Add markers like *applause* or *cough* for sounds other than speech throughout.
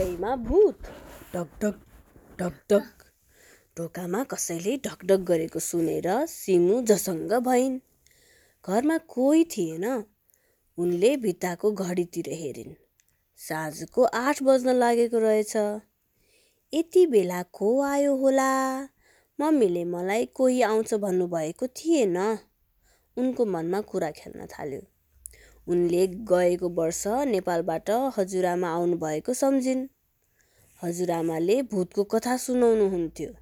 हुँदैमा भूत। ढकढक ढकढक ढोकामा कसैले ढकढक गरेको सुनेर सिमु झसङ्ग भइन्। घरमा कोही थिएन। उनले भित्ताको घडीतिर हेरिन्। साँझको आठ बज्न लागेको रहेछ। यति बेला को आयो होला? मम्मीले मलाई कोही आउँछ भन्नुभएको थिएन। उनको मनमा कुरा खेल्न थाल्यो। उनले गएको वर्ष नेपालबाट हजुरआमा आउनुभएको सम्झिन्। हजुरआमाले भूतको कथा सुनाउनुहुन्थ्यो।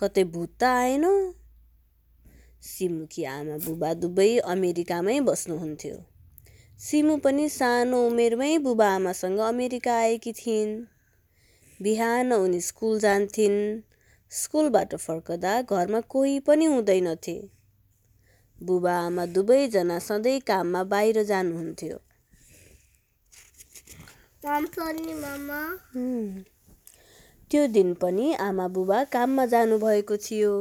कतै भूत त आएन। सिमुकी आमा बुबा दुवै अमेरिकामै बस्नुहुन्थ्यो। सिमु पनि सानो उमेरमै बुबा आमासँग अमेरिका आएकी थिइन्। बिहान उनी स्कुल जान्थिन्। स्कुलबाट फर्कदा घरमा कोही पनि हुँदैनथे। बुबा आमा दुवैजना सधैँ काममा बाहिर जानुहुन्थ्यो। त्यो दिन पनि आमा बुबा काममा जानुभएको थियो।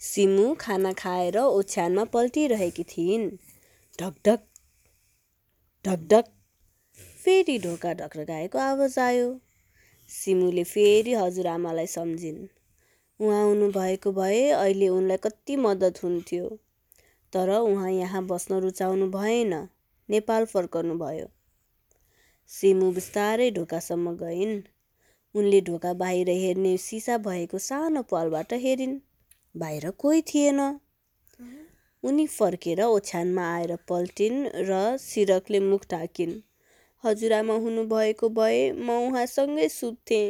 सिमु खाना खाएर ओछ्यानमा पल्टिरहेकी थिइन्। ढकढक ढकढक। फेरि ढोका ढकढकाएको आवाज आयो। सिमुले फेरि हजुरआमालाई सम्झिन्। उहाँ आउनुभएको भए अहिले उनलाई कति मद्दत हुन्थ्यो। तर उहाँ यहाँ बस्न रुचाउनु भएन। नेपाल फर्कनु भयो सिमु बिस्तारै ढोकासम्म गइन्। उनले ढोका बाहिर हेर्ने सिसा भएको सानो पालबाट हेरिन्। बाहिर कोही थिएन। उनी फर्केर ओछ्यानमा आएर पल्टिन् र सिरकले मुख ढाकिन्। हजुरआमा हुनुभएको भए म उहाँसँगै सुत्थेँ।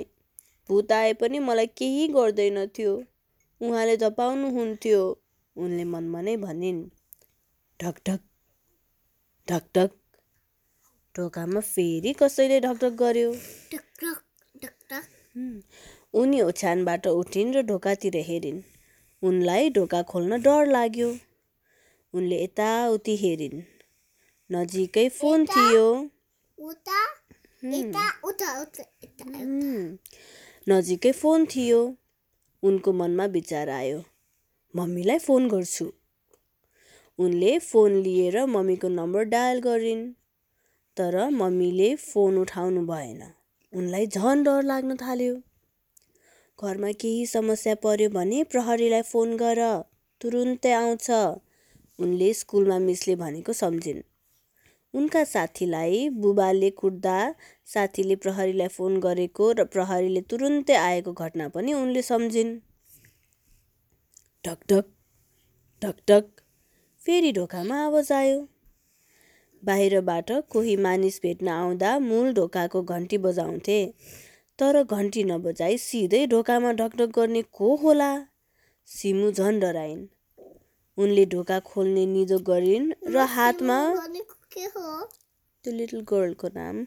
भूत आए पनि मलाई केही गर्दैनथ्यो। उहाँले धपाउनुहुन्थ्यो उनले मनमा नै भनिन् ढकढक ढकढक ढोकामा फेरि कसैले ढकढक गर्यो? उनी ओछ्यानबाट उठिन् र ढोकातिर हेरिन्। उनलाई ढोका खोल्न डर लाग्यो। उनले यताउति हेरिन्। नजिकै फोन थियो। नजिकै फोन थियो। उनको मनमा विचार आयो। मम्मीलाई फोन गर्छु। उनले फोन लिएर मम्मीको नम्बर डायल गरिन्। तर मम्मीले फोन उठाउनु भएन। उनलाई झन डर लाग्न थाल्यो। घरमा केही समस्या पर्यो भने प्रहरीलाई फोन गर। तुरुन्तै आउँछ। उनले स्कुलमा मिसले भनेको सम्झिन्। उनका साथीलाई बुबाले कुट्दा साथीले प्रहरीलाई फोन गरेको र प्रहरीले तुरुन्तै आएको घटना पनि उनले सम्झिन्। ढकढक ढकढक फेरि ढोकामा आवाज आयो। बाहिरबाट कोही मानिस भेट्न आउँदा मूल ढोकाको घन्टी बजाउँथे तर घन्टी नबजाई सिधै ढोकामा ढकढक गर्ने को होला? सिमु झन डराइन्। उनले ढोका खोल्ने निदो गरिन् र हातमा के हो? त्यो लिटल गर्लको नाम।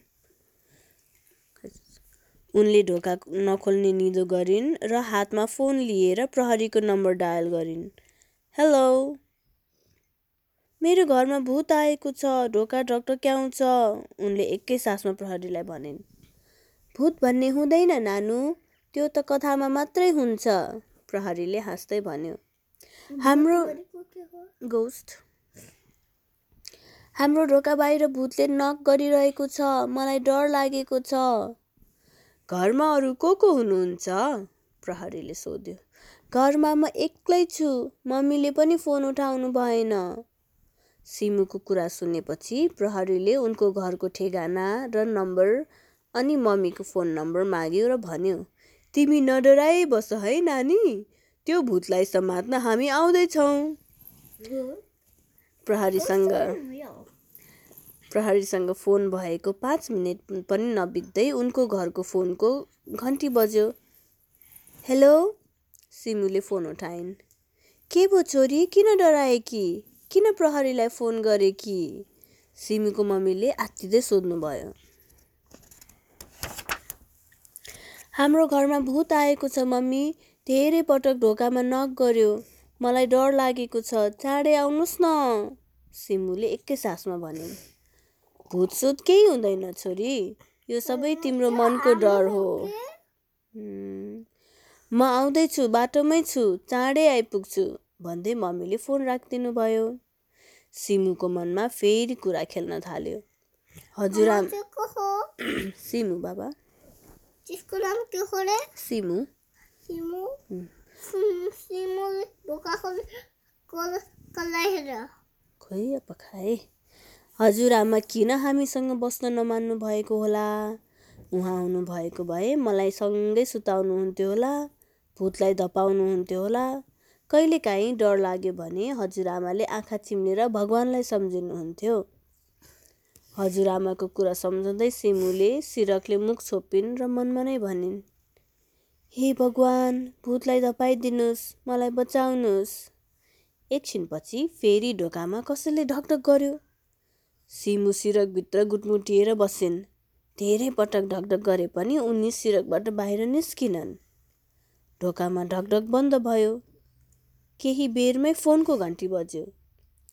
उनले ढोका नखोल्ने निदो गरिन् र हातमा फोन लिएर प्रहरीको नम्बर डायल गरिन्। हेलो। मेरो घरमा भूत आएको छ ढोका ढकढक आउँछ? उनले एकै सासमा प्रहरीलाई भनिन्। भूत भन्ने हुँदैन नानु। त्यो त कथामा मात्रै हुन्छ प्रहरीले हाँस्दै भन्यो। हाम्रो गोस्ट हाम्रो ढोका बाहिर भूतले नक गरिरहेको छ। मलाई डर लागेको छ। घरमा अरू को को हुनुहुन्छ? प्रहरीले सोध्यो। घरमा म एक्लै छु। मम्मीले पनि फोन उठाउनु भएन। सिमुको कुरा सुनेपछि प्रहरीले उनको घरको ठेगाना र नम्बर अनि मम्मीको फोन नम्बर माग्यो र भन्यो तिमी नडराई बस है नानी। त्यो भूतलाई समात्न हामी आउँदैछौँ। प्रहरीसँग प्रहरीसँग फोन भएको पाँच मिनट पनि नबित्दै उनको घरको फोनको घन्टी बज्यो। हेलो? सिमुले फोन उठाइन्। के भो छोरी किन डराए कि? किन प्रहरीलाई फोन गरे कि? सिमुको मम्मीले आत्तिँदै सोध्नुभयो। हाम्रो घरमा भूत आएको छ मम्मी। धेरै पटक ढोकामा नक गर्यो मलाई डर लागेको छ। चाँडै आउनुहोस् न। सिमुले एकै सासमा भने भूतसुत केही हुँदैन छोरी। यो सबै तिम्रो मनको डर हो। म आउँदैछु बाटोमै छु चाँडै आइपुग्छु भन्दै मम्मीले फोन राखिदिनु भयो सिमुको मनमा फेरि कुरा खेल्न थाल्यो। हजुरआमा त्यो को हो। *clears throat* सिमु बाबा। त्यसको नाम के हो रे? सिमु। सिमु। खोले हेर। खोइ अब खाए। हजुरआमा किन हामीसँग बस्न नमान्नु भएको होला? उहाँ आउनुभएको भए मलाई सँगै सुताउनुहुन्थ्यो होला भूतलाई धपाउनुहुन्थ्यो होला। कहिलेकाहीँ डर लाग्यो भने हजुरआमाले आँखा चिम्लेर भगवान्लाई सम्झिनुहुन्थ्यो। हजुरआमाको कुरा सम्झँदै सिमुले सिरकले मुख छोपिन् र मनमा नै भनिन् हे भगवान् भूतलाई धपाइदिनुहोस् मलाई बचाउनुहोस्। एकछिनपछि फेरि ढोकामा कसैले ढकढक गर्यो। सिमु सिरकभित्र गुटमुटिएर बसिन्। धेरै पटक ढकढक गरे पनि उनी सिरकबाट बाहिर निस्किनन्। ढोकामा ढकढक बन्द भयो। केही बेरमै फोनको घन्टी बज्यो।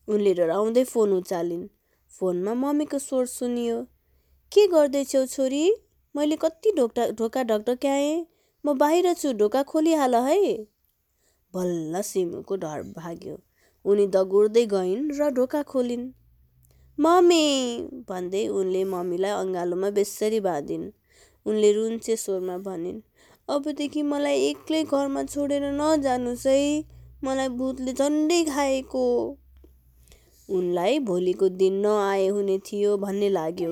उनले डराउँदै फोन उचालिन्। फोनमा मम्मीको स्वर सुनियो के गर्दैछौ छोरी? मैले कति ढोका ढोका ढकढक्याएँ म बाहिर छु ढोका खोलिहाल है? बल्ल सिमुको डर भाग्यो। उनी दगुर्दै गइन् र ढोका खोलिन्। मम्मी भन्दै उनले मम्मीलाई अँगालोमा बेस्सरी बाँधिन्। उनले रुन्चे स्वरमा भनिन् अबदेखि मलाई एक्लै घरमा छोडेर नजानुहोस् है मलाई भूतले झन्डै खाएको उनलाई भोलिको दिन नआए हुने थियो भन्ने लाग्यो।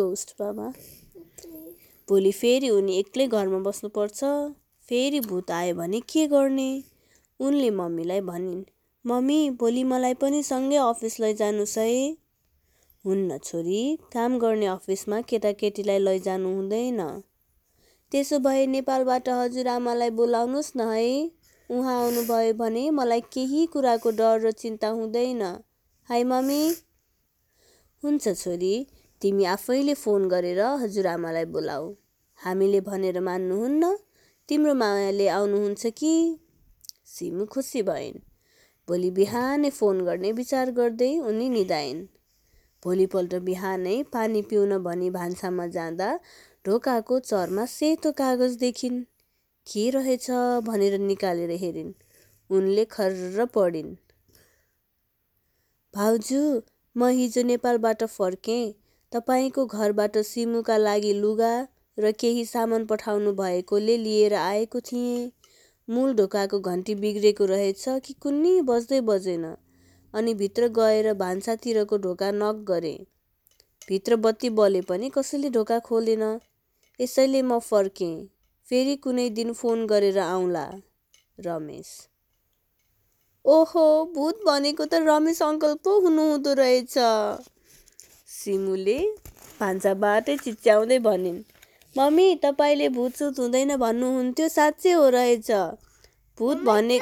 गोस्ट बाबा भोलि फेरि उनी एक्लै घरमा बस्नुपर्छ। फेरि भूत आयो भने के गर्ने उनले मम्मीलाई भनिन् मम्मी भोलि मलाई पनि सँगै अफिस लैजानुहोस् है। हुन्न छोरी काम गर्ने अफिसमा केटाकेटीलाई लैजानु हुँदैन। त्यसो भए नेपालबाट हजुरआमालाई बोलाउनुहोस् न है। उहाँ आउनुभयो भने मलाई केही कुराको डर र चिन्ता हुँदैन। Hi mummy. हुन्छ छोरी तिमी आफैले फोन गरेर हजुरआमालाई बोलाऊ। हामीले भनेर मान्नुहुन्न। तिम्रो मायाले आउनुहुन्छ कि? सिमु खुसी भइन्। भोलि बिहानै फोन गर्ने विचार गर्दै उनी निदाइन् भोलिपल्ट बिहानै पानी पिउन भनी भान्सामा जाँदा ढोकाको चरमा सेतो कागज देखिन्। के रहेछ भनेर निकालेर हेरिन्। उनले खर्र पढिन्। भाउजू म हिजो नेपालबाट फर्केँ। तपाईँको घरबाट सिमुका लागि लुगा र केही सामान पठाउनु भएकोले लिएर आएको थिएँ। मूल ढोकाको घन्टी बिग्रेको रहेछ कि कुन्नी बज्दै बजेन। अनि भित्र गएर भान्सातिरको ढोका नक गरेँ। भित्र बत्ती बले पनि कसैले ढोका खोलेन। यसैले म फर्केँ। फेरि कुनै दिन फोन गरेर आउँला रमेश। ओहो भूत भनेको त रमेश अङ्कल पो हुनुहुँदो रहेछ। सिमुले भान्साबाटै चिच्याउँदै भनिन् मम्मी तपाईँले भूत सुत हुँदैन भन्नुहुन्थ्यो साँच्चै हो रहेछ। भूत भने।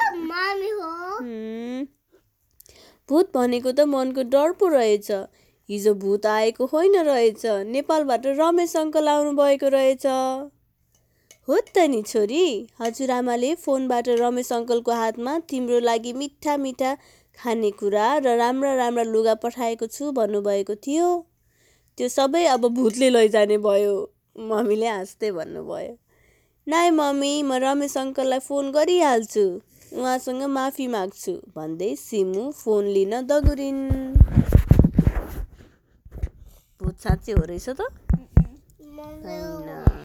भूत भनेको त मनको डर पो रहेछ। हिजो भूत आएको होइन रहेछ। नेपालबाट रमेश अङ्कल आउनुभएको रहेछ। हो त नि छोरी हजुरआमाले फोनबाट रमेश अङ्कलको हातमा तिम्रो लागि मिठा मिठा खानेकुरा र राम्रा राम्रा लुगा पठाएको छु भन्नुभएको थियो। त्यो सबै अब भूतले लैजाने भयो। मम्मीले हाँस्दै भन्नुभयो नाइ मम्मी म रमेश अङ्कललाई फोन गरिहाल्छु। उहाँसँग माफी माग्छु भन्दै सिमु फोन लिन दगुरिन्। भूत साँच्चै हो रहेछ त? होइन।